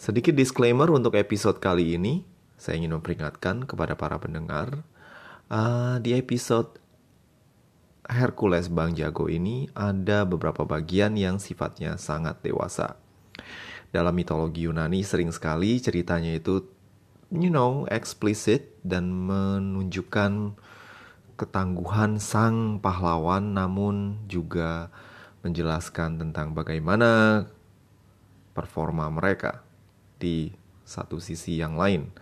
Sedikit disclaimer untuk episode kali ini, saya ingin memperingatkan kepada para pendengar, uh, di episode Hercules Bang Jago ini ada beberapa bagian yang sifatnya sangat dewasa. Dalam mitologi Yunani sering sekali ceritanya itu, you know, eksplisit dan menunjukkan ketangguhan sang pahlawan namun juga menjelaskan tentang bagaimana performa mereka di satu sisi yang lain.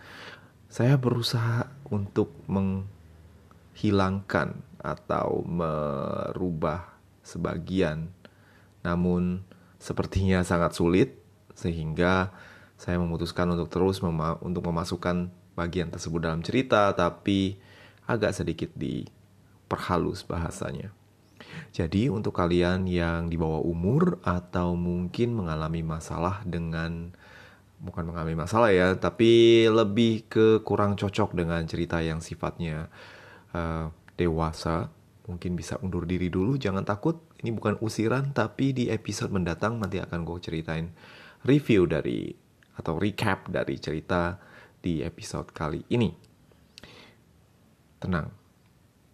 Saya berusaha untuk menghilangkan atau merubah sebagian, namun sepertinya sangat sulit sehingga saya memutuskan untuk terus mema untuk memasukkan bagian tersebut dalam cerita, tapi agak sedikit diperhalus bahasanya. Jadi untuk kalian yang di bawah umur atau mungkin mengalami masalah dengan bukan mengalami masalah ya, tapi lebih ke kurang cocok dengan cerita yang sifatnya uh, dewasa, mungkin bisa undur diri dulu, jangan takut. Ini bukan usiran, tapi di episode mendatang nanti akan gue ceritain review dari atau recap dari cerita di episode kali ini. Tenang,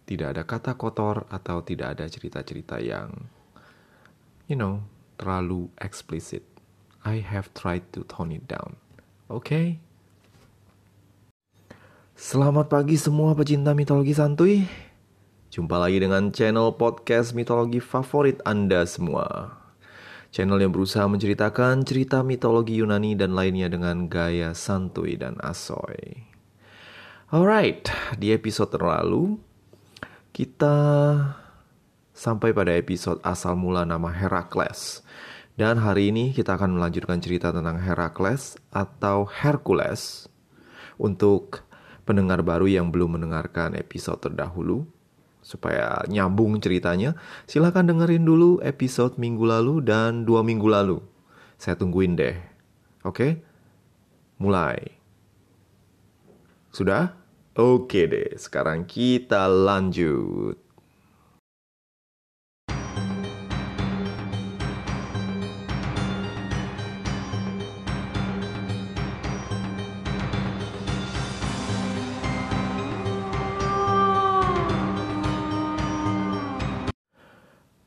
tidak ada kata kotor atau tidak ada cerita-cerita yang, you know, terlalu eksplisit. I have tried to tone it down. Oke? Okay? Selamat pagi semua pecinta mitologi santuy. Jumpa lagi dengan channel podcast mitologi favorit Anda semua. Channel yang berusaha menceritakan cerita mitologi Yunani dan lainnya dengan gaya santuy dan asoy. Alright, di episode terlalu kita sampai pada episode asal mula nama Herakles dan hari ini kita akan melanjutkan cerita tentang Herakles atau Hercules. Untuk pendengar baru yang belum mendengarkan episode terdahulu, supaya nyambung ceritanya, silahkan dengerin dulu episode minggu lalu dan dua minggu lalu. Saya tungguin deh. Oke? Mulai. Sudah? Oke deh, sekarang kita lanjut.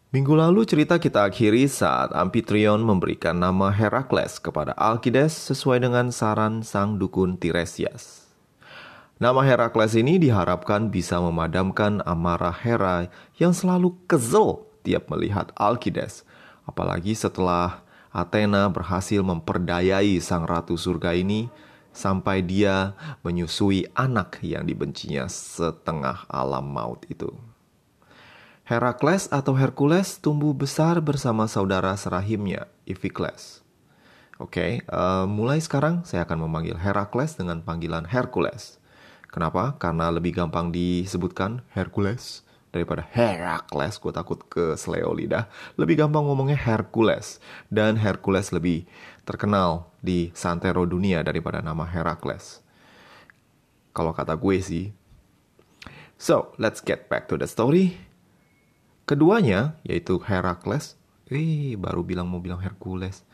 Minggu lalu cerita kita akhiri saat Amphitryon memberikan nama Herakles kepada Alkides sesuai dengan saran sang dukun Tiresias. Nama Herakles ini diharapkan bisa memadamkan amarah Hera yang selalu kesel tiap melihat Alkides, apalagi setelah Athena berhasil memperdayai sang ratu surga ini sampai dia menyusui anak yang dibencinya setengah alam maut itu. Herakles atau Hercules tumbuh besar bersama saudara serahimnya, Iphicles. Oke, okay, uh, eh, mulai sekarang saya akan memanggil Herakles dengan panggilan Hercules. Kenapa? Karena lebih gampang disebutkan Hercules daripada Herakles. Gue takut ke seleo lidah. Lebih gampang ngomongnya Hercules. Dan Hercules lebih terkenal di santero dunia daripada nama Herakles. Kalau kata gue sih. So, let's get back to the story. Keduanya, yaitu Herakles, eh baru bilang mau bilang Hercules.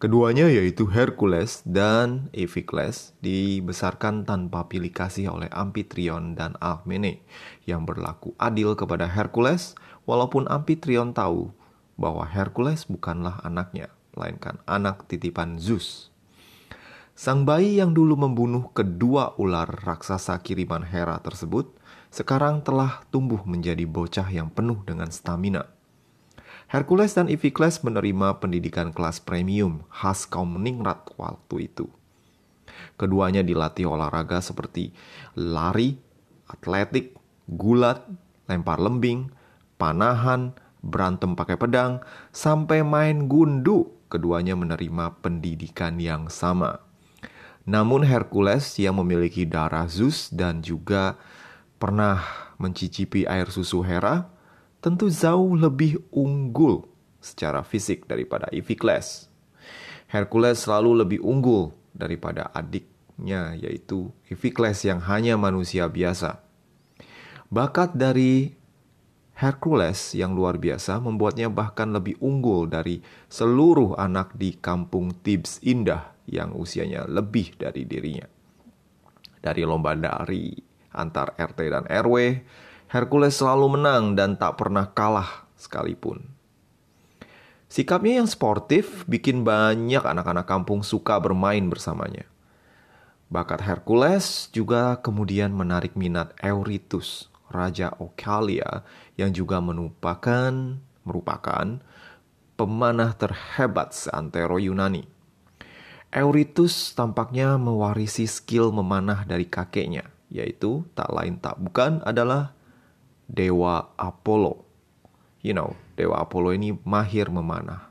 Keduanya yaitu Hercules dan Iphicles dibesarkan tanpa pilih kasih oleh Amphitryon dan Alcmene yang berlaku adil kepada Hercules walaupun Amphitryon tahu bahwa Hercules bukanlah anaknya, melainkan anak titipan Zeus. Sang bayi yang dulu membunuh kedua ular raksasa kiriman Hera tersebut sekarang telah tumbuh menjadi bocah yang penuh dengan stamina. Hercules dan Iphicles menerima pendidikan kelas premium khas kaum meningrat waktu itu. Keduanya dilatih olahraga seperti lari, atletik, gulat, lempar lembing, panahan, berantem pakai pedang, sampai main gundu. Keduanya menerima pendidikan yang sama. Namun Hercules yang memiliki darah Zeus dan juga pernah mencicipi air susu Hera, tentu jauh lebih unggul secara fisik daripada Iphicles. Hercules selalu lebih unggul daripada adiknya yaitu Iphicles yang hanya manusia biasa. Bakat dari Hercules yang luar biasa membuatnya bahkan lebih unggul dari seluruh anak di kampung Thebes indah yang usianya lebih dari dirinya. Dari lomba dari antar RT dan RW, Hercules selalu menang dan tak pernah kalah sekalipun. Sikapnya yang sportif bikin banyak anak-anak kampung suka bermain bersamanya. Bakat Hercules juga kemudian menarik minat Eurytus, Raja Okalia yang juga merupakan merupakan pemanah terhebat seantero Yunani. Eurytus tampaknya mewarisi skill memanah dari kakeknya, yaitu tak lain tak bukan adalah Dewa Apollo. You know, Dewa Apollo ini mahir memanah.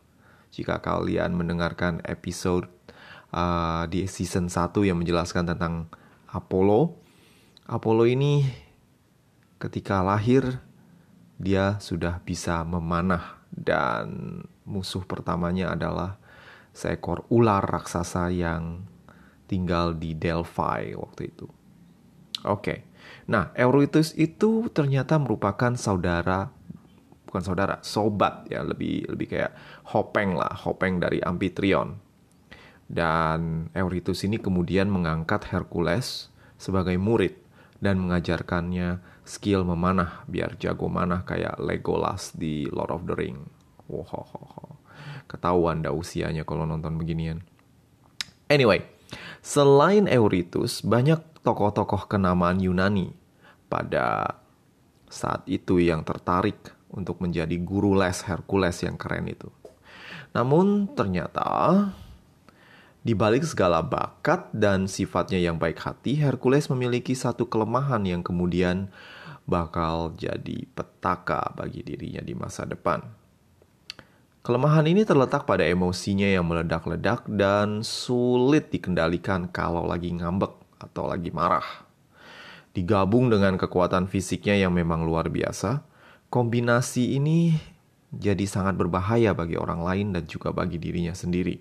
Jika kalian mendengarkan episode uh, di season 1 yang menjelaskan tentang Apollo, Apollo ini ketika lahir dia sudah bisa memanah dan musuh pertamanya adalah seekor ular raksasa yang tinggal di Delphi waktu itu. Oke. Nah, Eurytus itu ternyata merupakan saudara bukan saudara, sobat ya, lebih lebih kayak Hopeng lah, Hopeng dari Amphitryon. Dan Eurytus ini kemudian mengangkat Hercules sebagai murid dan mengajarkannya skill memanah biar jago manah kayak Legolas di Lord of the Ring. Wow, ketahuan dah usianya kalau nonton beginian. Anyway, selain Eurytus, banyak tokoh-tokoh kenamaan Yunani pada saat itu yang tertarik untuk menjadi guru les Hercules yang keren itu. Namun ternyata di balik segala bakat dan sifatnya yang baik hati, Hercules memiliki satu kelemahan yang kemudian bakal jadi petaka bagi dirinya di masa depan. Kelemahan ini terletak pada emosinya yang meledak-ledak dan sulit dikendalikan kalau lagi ngambek atau lagi marah. Digabung dengan kekuatan fisiknya yang memang luar biasa, kombinasi ini jadi sangat berbahaya bagi orang lain dan juga bagi dirinya sendiri.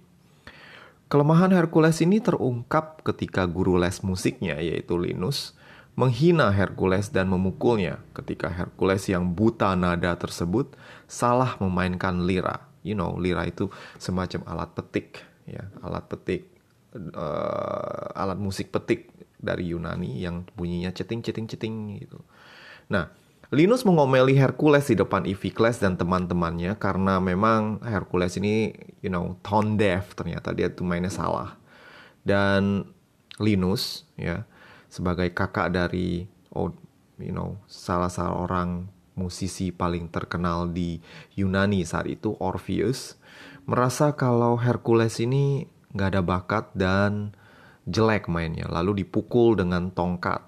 Kelemahan Hercules ini terungkap ketika guru les musiknya yaitu Linus menghina Hercules dan memukulnya ketika Hercules yang buta nada tersebut salah memainkan lira. You know, lira itu semacam alat petik, ya, alat petik, uh, alat musik petik dari Yunani yang bunyinya ceting ceting ceting gitu. Nah, Linus mengomeli Hercules di depan Iphicles dan teman-temannya karena memang Hercules ini, you know, tone deaf ternyata dia tuh mainnya salah. Dan Linus, ya, sebagai kakak dari oh you know salah seorang musisi paling terkenal di Yunani saat itu Orpheus merasa kalau Hercules ini nggak ada bakat dan jelek mainnya lalu dipukul dengan tongkat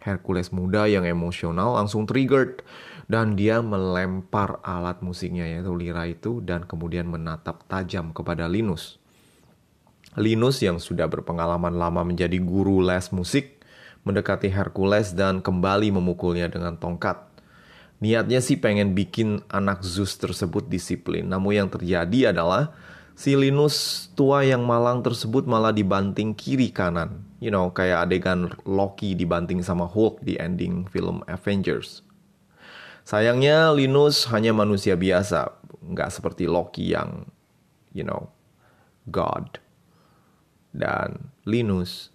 Hercules muda yang emosional langsung triggered dan dia melempar alat musiknya yaitu lira itu dan kemudian menatap tajam kepada Linus. Linus yang sudah berpengalaman lama menjadi guru les musik mendekati Hercules dan kembali memukulnya dengan tongkat. Niatnya sih pengen bikin anak Zeus tersebut disiplin, namun yang terjadi adalah si Linus tua yang malang tersebut malah dibanting kiri kanan. You know, kayak adegan Loki dibanting sama Hulk di ending film Avengers. Sayangnya Linus hanya manusia biasa, nggak seperti Loki yang, you know, God dan Linus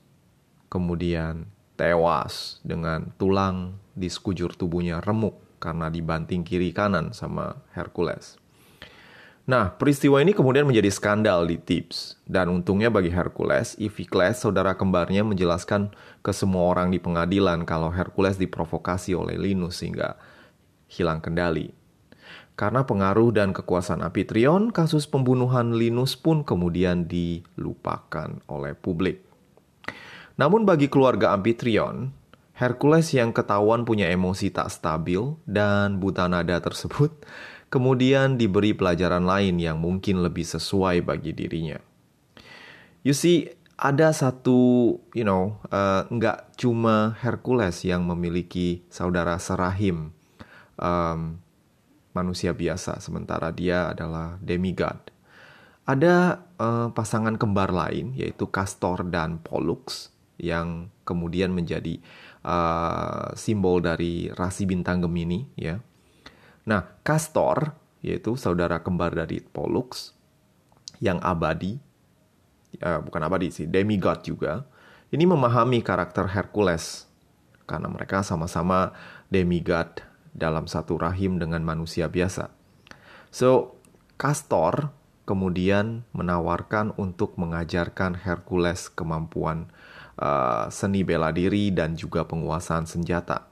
kemudian tewas dengan tulang di sekujur tubuhnya remuk karena dibanting kiri kanan sama Hercules. Nah, peristiwa ini kemudian menjadi skandal di Thebes. Dan untungnya bagi Hercules, Iphicles, saudara kembarnya menjelaskan ke semua orang di pengadilan kalau Hercules diprovokasi oleh Linus sehingga hilang kendali. Karena pengaruh dan kekuasaan Amphitryon, kasus pembunuhan Linus pun kemudian dilupakan oleh publik. Namun bagi keluarga Amphitryon, Hercules yang ketahuan punya emosi tak stabil dan buta nada tersebut kemudian diberi pelajaran lain yang mungkin lebih sesuai bagi dirinya. You see, ada satu, you know, uh, nggak cuma Hercules yang memiliki saudara serahim. Um, manusia biasa, sementara dia adalah demigod. Ada uh, pasangan kembar lain, yaitu Castor dan Pollux, yang kemudian menjadi uh, simbol dari rasi bintang Gemini, ya. Nah, Castor, yaitu saudara kembar dari Pollux, yang abadi, uh, bukan abadi sih, demigod juga, ini memahami karakter Hercules karena mereka sama-sama demigod dalam satu rahim dengan manusia biasa. So, Castor kemudian menawarkan untuk mengajarkan Hercules kemampuan uh, seni bela diri dan juga penguasaan senjata.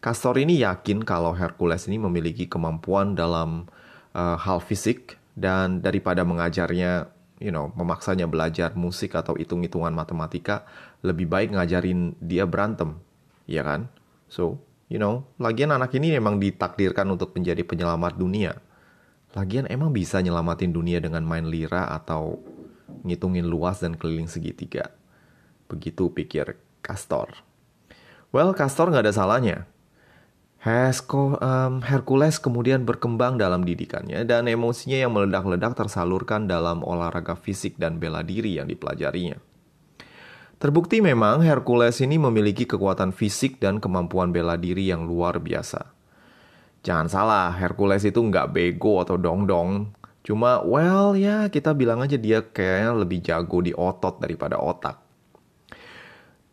Castor ini yakin kalau Hercules ini memiliki kemampuan dalam uh, hal fisik dan daripada mengajarnya, you know, memaksanya belajar musik atau hitung-hitungan matematika, lebih baik ngajarin dia berantem, ya kan? So, you know, lagian anak ini memang ditakdirkan untuk menjadi penyelamat dunia. Lagian emang bisa nyelamatin dunia dengan main lira atau ngitungin luas dan keliling segitiga. Begitu pikir Castor. Well, Castor nggak ada salahnya. Hesko, um, Hercules kemudian berkembang dalam didikannya dan emosinya yang meledak-ledak tersalurkan dalam olahraga fisik dan bela diri yang dipelajarinya. Terbukti memang Hercules ini memiliki kekuatan fisik dan kemampuan bela diri yang luar biasa. Jangan salah, Hercules itu nggak bego atau dong-dong. Cuma, well ya kita bilang aja dia kayaknya lebih jago di otot daripada otak.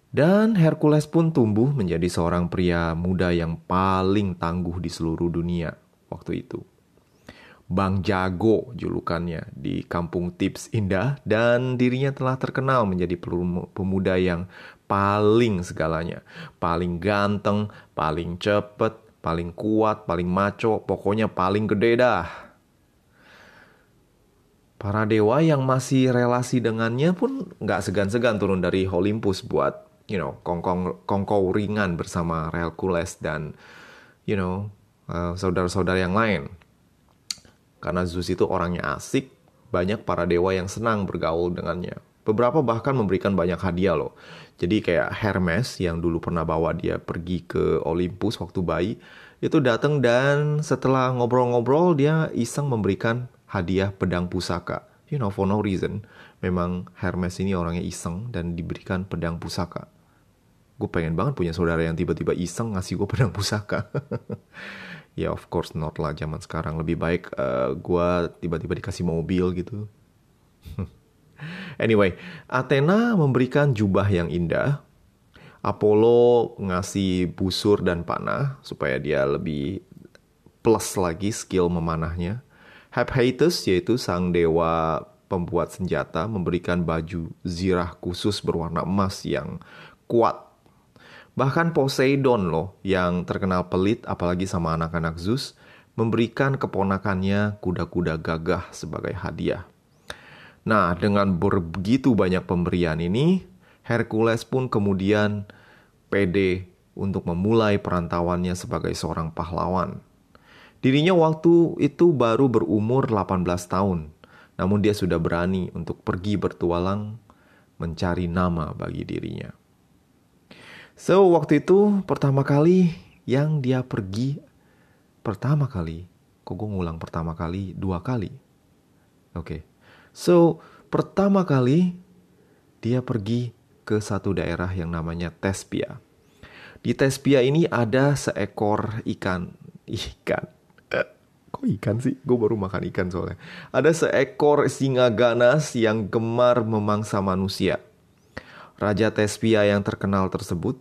Dan Hercules pun tumbuh menjadi seorang pria muda yang paling tangguh di seluruh dunia waktu itu. Bang Jago julukannya di kampung Tips Indah dan dirinya telah terkenal menjadi pemuda yang paling segalanya. Paling ganteng, paling cepet, paling kuat, paling maco, pokoknya paling gede dah. Para dewa yang masih relasi dengannya pun nggak segan-segan turun dari Olympus buat you know kongkong kongkow ringan bersama Hercules dan you know uh, saudara-saudara yang lain. Karena Zeus itu orangnya asik, banyak para dewa yang senang bergaul dengannya. Beberapa bahkan memberikan banyak hadiah loh. Jadi kayak Hermes yang dulu pernah bawa dia pergi ke Olympus waktu bayi, itu datang dan setelah ngobrol-ngobrol dia iseng memberikan hadiah pedang pusaka. You know, for no reason. Memang Hermes ini orangnya iseng dan diberikan pedang pusaka gue pengen banget punya saudara yang tiba-tiba iseng ngasih gue pedang pusaka. ya of course not lah zaman sekarang lebih baik uh, eh, gue tiba-tiba dikasih mobil gitu. anyway, Athena memberikan jubah yang indah. Apollo ngasih busur dan panah supaya dia lebih plus lagi skill memanahnya. Hephaestus yaitu sang dewa pembuat senjata memberikan baju zirah khusus berwarna emas yang kuat Bahkan Poseidon loh, yang terkenal pelit apalagi sama anak-anak Zeus, memberikan keponakannya kuda-kuda gagah sebagai hadiah. Nah, dengan begitu banyak pemberian ini, Hercules pun kemudian pede untuk memulai perantauannya sebagai seorang pahlawan. Dirinya waktu itu baru berumur 18 tahun, namun dia sudah berani untuk pergi bertualang mencari nama bagi dirinya. So, waktu itu pertama kali yang dia pergi, pertama kali, kok gue ngulang pertama kali, dua kali. Oke, okay. So pertama kali dia pergi ke satu daerah yang namanya Tespia. Di Tespia ini ada seekor ikan, ikan, kok ikan sih? Gue baru makan ikan soalnya. Ada seekor singa ganas yang gemar memangsa manusia. Raja Tespia yang terkenal tersebut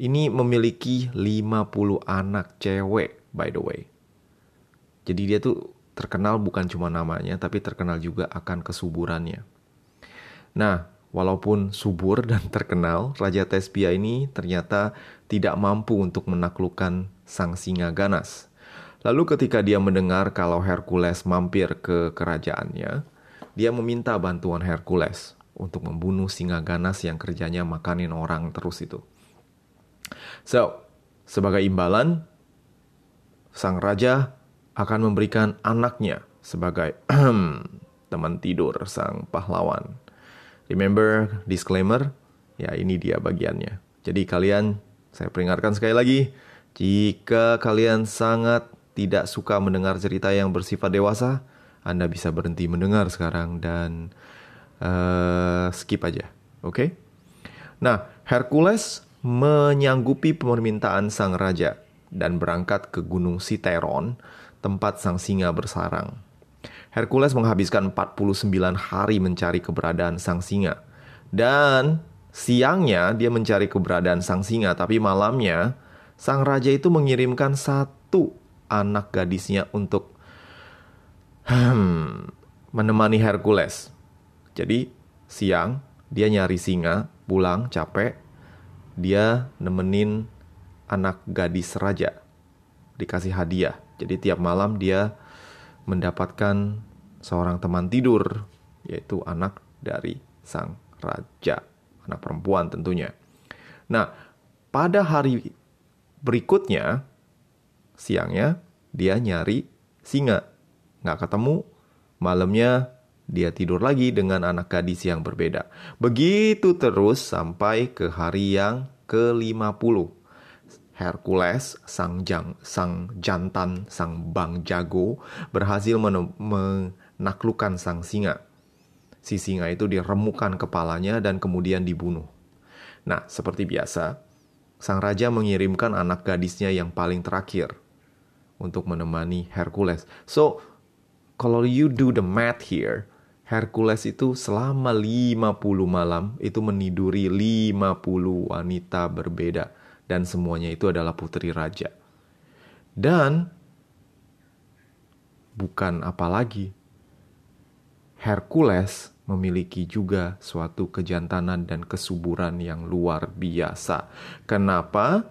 ini memiliki 50 anak cewek by the way. Jadi dia tuh terkenal bukan cuma namanya tapi terkenal juga akan kesuburannya. Nah, walaupun subur dan terkenal, Raja Tespia ini ternyata tidak mampu untuk menaklukkan sang singa ganas. Lalu ketika dia mendengar kalau Hercules mampir ke kerajaannya, dia meminta bantuan Hercules untuk membunuh singa ganas yang kerjanya makanin orang terus itu. So, sebagai imbalan, sang raja akan memberikan anaknya sebagai teman tidur sang pahlawan. Remember disclaimer? Ya, ini dia bagiannya. Jadi kalian, saya peringatkan sekali lagi, jika kalian sangat tidak suka mendengar cerita yang bersifat dewasa, Anda bisa berhenti mendengar sekarang dan uh, skip aja. Oke? Okay? Nah, Hercules menyanggupi permintaan sang raja. dan berangkat ke Gunung Siteron, tempat sang singa bersarang. Hercules menghabiskan 49 hari mencari keberadaan sang singa. Dan siangnya dia mencari keberadaan sang singa, tapi malamnya sang raja itu mengirimkan satu anak gadisnya untuk hmm, menemani Hercules. Jadi siang dia nyari singa, pulang capek, dia nemenin anak gadis raja dikasih hadiah. Jadi tiap malam dia mendapatkan seorang teman tidur yaitu anak dari sang raja, anak perempuan tentunya. Nah, pada hari berikutnya siangnya dia nyari singa. Nggak ketemu, malamnya dia tidur lagi dengan anak gadis yang berbeda. Begitu terus sampai ke hari yang ke-50. Hercules, sang jang, sang jantan, sang bang jago, berhasil menaklukkan sang singa. Si singa itu diremukan kepalanya dan kemudian dibunuh. Nah, seperti biasa, sang raja mengirimkan anak gadisnya yang paling terakhir untuk menemani Hercules. So, kalau you do the math here, Hercules itu selama 50 malam itu meniduri 50 wanita berbeda dan semuanya itu adalah putri raja. Dan bukan apalagi Hercules memiliki juga suatu kejantanan dan kesuburan yang luar biasa. Kenapa?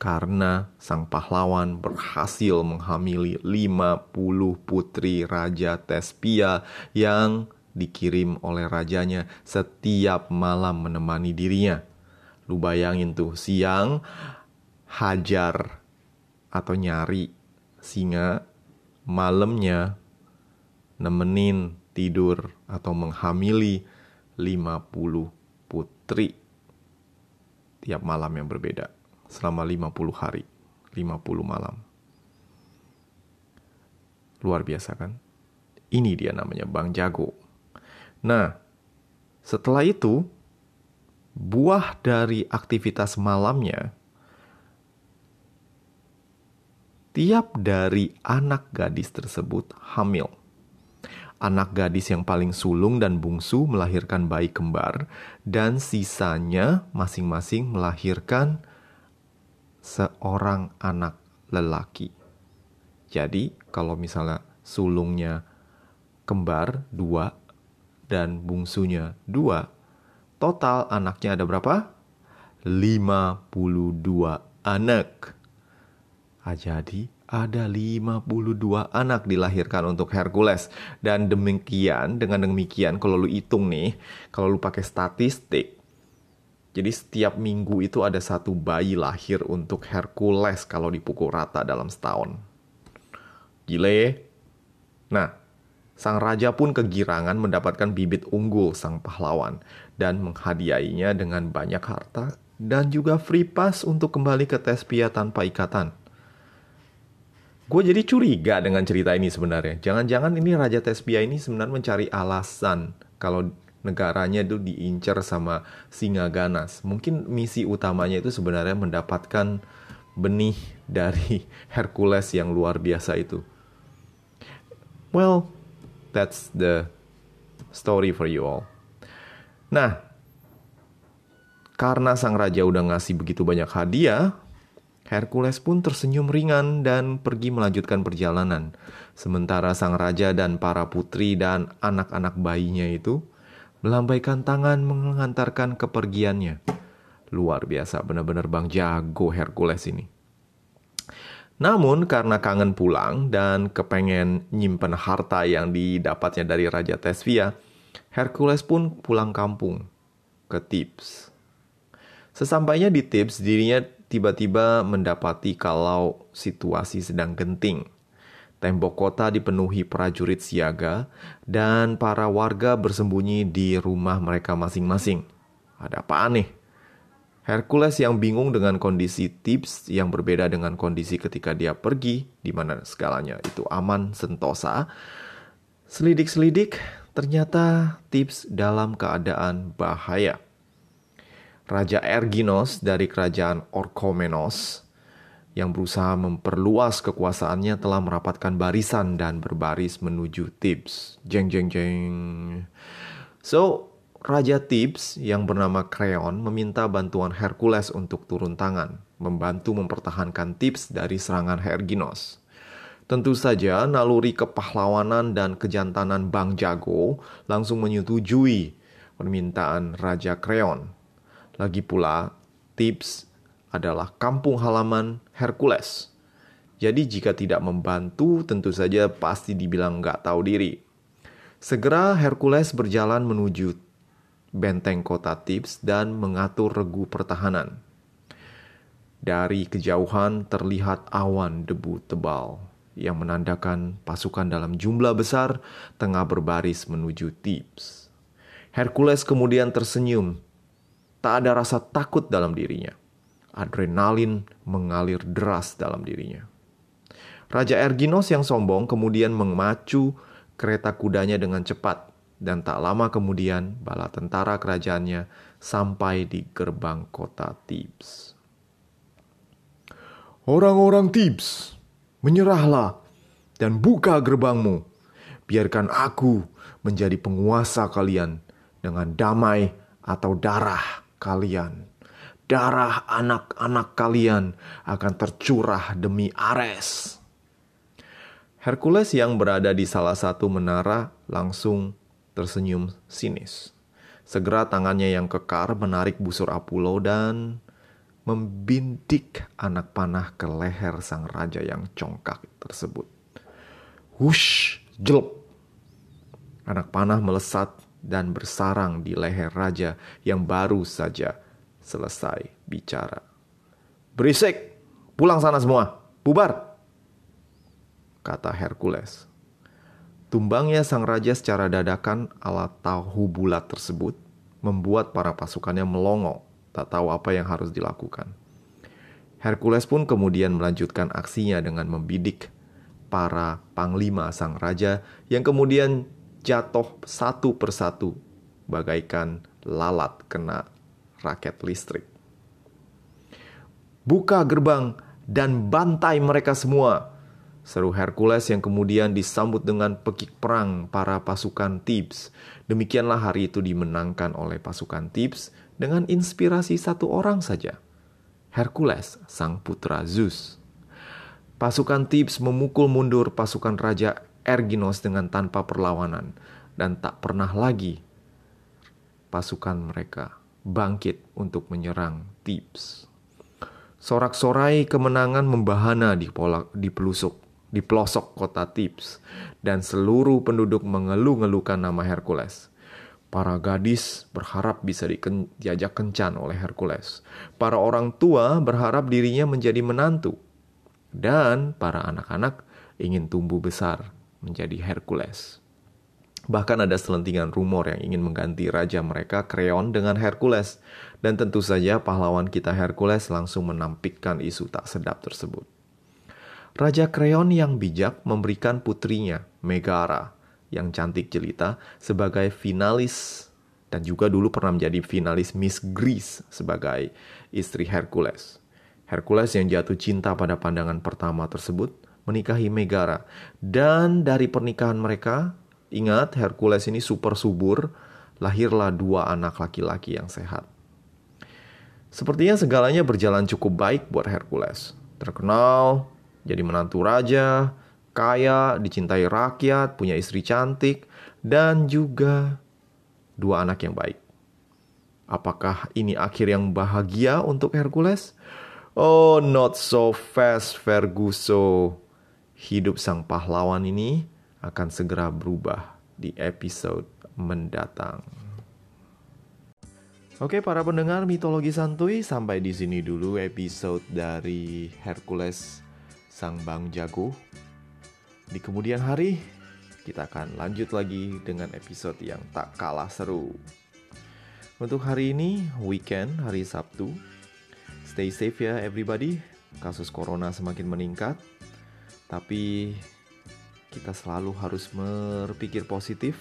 Karena sang pahlawan berhasil menghamili 50 putri Raja Tespia yang dikirim oleh rajanya setiap malam menemani dirinya. Lu bayangin tuh siang hajar atau nyari singa, malamnya nemenin tidur atau menghamili 50 putri tiap malam yang berbeda selama 50 hari, 50 malam. Luar biasa kan? Ini dia namanya Bang Jago. Nah, setelah itu buah dari aktivitas malamnya, tiap dari anak gadis tersebut hamil. Anak gadis yang paling sulung dan bungsu melahirkan bayi kembar, dan sisanya masing-masing melahirkan seorang anak lelaki. Jadi, kalau misalnya sulungnya kembar dua dan bungsunya dua, Total anaknya ada berapa? 52 anak. Jadi ada 52 anak dilahirkan untuk Hercules. Dan demikian, dengan demikian kalau lu hitung nih, kalau lu pakai statistik, jadi setiap minggu itu ada satu bayi lahir untuk Hercules kalau dipukul rata dalam setahun. Gile. Nah, Sang raja pun kegirangan mendapatkan bibit unggul sang pahlawan dan menghadiahinya dengan banyak harta dan juga free pass untuk kembali ke Tespia tanpa ikatan. Gue jadi curiga dengan cerita ini sebenarnya. Jangan-jangan ini Raja Tespia ini sebenarnya mencari alasan kalau negaranya itu diincar sama singa ganas. Mungkin misi utamanya itu sebenarnya mendapatkan benih dari Hercules yang luar biasa itu. Well, that's the story for you all. Nah, karena sang raja udah ngasih begitu banyak hadiah, Hercules pun tersenyum ringan dan pergi melanjutkan perjalanan. Sementara sang raja dan para putri dan anak-anak bayinya itu melambaikan tangan mengantarkan kepergiannya. Luar biasa, benar-benar bang jago Hercules ini. Namun karena kangen pulang dan kepengen nyimpen harta yang didapatnya dari Raja Tesvia, Hercules pun pulang kampung ke Tips. Sesampainya di Tips, dirinya tiba-tiba mendapati kalau situasi sedang genting. Tembok kota dipenuhi prajurit siaga dan para warga bersembunyi di rumah mereka masing-masing. Ada apa nih? Hercules yang bingung dengan kondisi Tips yang berbeda dengan kondisi ketika dia pergi, di mana segalanya itu aman, sentosa. Selidik-selidik, ternyata Tips dalam keadaan bahaya. Raja Erginos dari kerajaan Orchomenos yang berusaha memperluas kekuasaannya telah merapatkan barisan dan berbaris menuju Tips. Jeng jeng jeng. So, Raja Tips yang bernama Kreon meminta bantuan Hercules untuk turun tangan, membantu mempertahankan Tips dari serangan Herginos. Tentu saja naluri kepahlawanan dan kejantanan Bang Jago langsung menyetujui permintaan Raja Kreon. Lagi pula, Tips adalah kampung halaman Hercules. Jadi jika tidak membantu, tentu saja pasti dibilang nggak tahu diri. Segera Hercules berjalan menuju benteng kota Tips dan mengatur regu pertahanan. Dari kejauhan terlihat awan debu tebal yang menandakan pasukan dalam jumlah besar tengah berbaris menuju Tips. Hercules kemudian tersenyum. Tak ada rasa takut dalam dirinya. Adrenalin mengalir deras dalam dirinya. Raja Erginos yang sombong kemudian memacu kereta kudanya dengan cepat dan tak lama kemudian bala tentara kerajaannya sampai di gerbang kota Tips. Orang-orang Tips, menyerahlah dan buka gerbangmu. Biarkan aku menjadi penguasa kalian dengan damai atau darah kalian. Darah anak-anak kalian akan tercurah demi Ares. Hercules yang berada di salah satu menara langsung tersenyum sinis. Segera tangannya yang kekar menarik busur Apollo dan membintik anak panah ke leher sang raja yang congkak tersebut. Hush, jelek. Anak panah melesat dan bersarang di leher raja yang baru saja selesai bicara. Berisik, pulang sana semua, bubar, kata Hercules. Tumbangnya sang raja secara dadakan ala tahu bulat tersebut membuat para pasukannya melongo tak tahu apa yang harus dilakukan. Hercules pun kemudian melanjutkan aksinya dengan membidik para panglima sang raja yang kemudian jatuh satu persatu bagaikan lalat kena raket listrik. Buka gerbang dan bantai mereka semua, seru Hercules yang kemudian disambut dengan pekik perang para pasukan Thebes. Demikianlah hari itu dimenangkan oleh pasukan Thebes dengan inspirasi satu orang saja, Hercules, sang putra Zeus. Pasukan Thebes memukul mundur pasukan Raja Erginos dengan tanpa perlawanan dan tak pernah lagi pasukan mereka bangkit untuk menyerang Thebes. Sorak-sorai kemenangan membahana di, pola, di pelusuk di pelosok kota Thebes dan seluruh penduduk mengeluh-ngeluhkan nama Hercules. Para gadis berharap bisa diajak kencan oleh Hercules. Para orang tua berharap dirinya menjadi menantu. Dan para anak-anak ingin tumbuh besar menjadi Hercules. Bahkan ada selentingan rumor yang ingin mengganti raja mereka Kreon dengan Hercules. Dan tentu saja pahlawan kita Hercules langsung menampikkan isu tak sedap tersebut. Raja Kreon yang bijak memberikan putrinya, Megara, yang cantik jelita sebagai finalis dan juga dulu pernah menjadi finalis Miss Greece sebagai istri Hercules. Hercules yang jatuh cinta pada pandangan pertama tersebut menikahi Megara dan dari pernikahan mereka ingat Hercules ini super subur lahirlah dua anak laki-laki yang sehat. Sepertinya segalanya berjalan cukup baik buat Hercules. Terkenal, jadi menantu raja, kaya, dicintai rakyat, punya istri cantik, dan juga dua anak yang baik. Apakah ini akhir yang bahagia untuk Hercules? Oh, not so fast, Ferguso. Hidup sang pahlawan ini akan segera berubah di episode mendatang. Oke, para pendengar mitologi santuy, sampai di sini dulu episode dari Hercules sang Bang Jago. Di kemudian hari, kita akan lanjut lagi dengan episode yang tak kalah seru. Untuk hari ini, weekend, hari Sabtu. Stay safe ya everybody. Kasus corona semakin meningkat. Tapi kita selalu harus berpikir positif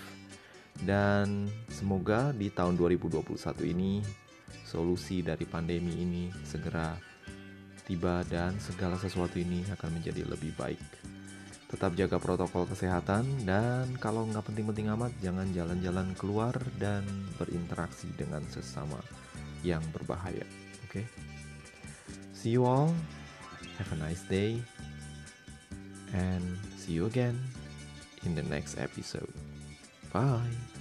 dan semoga di tahun 2021 ini solusi dari pandemi ini segera tiba dan segala sesuatu ini akan menjadi lebih baik. Tetap jaga protokol kesehatan dan kalau nggak penting-penting amat jangan jalan-jalan keluar dan berinteraksi dengan sesama yang berbahaya. Oke? Okay? See you all. Have a nice day. And see you again in the next episode. Bye.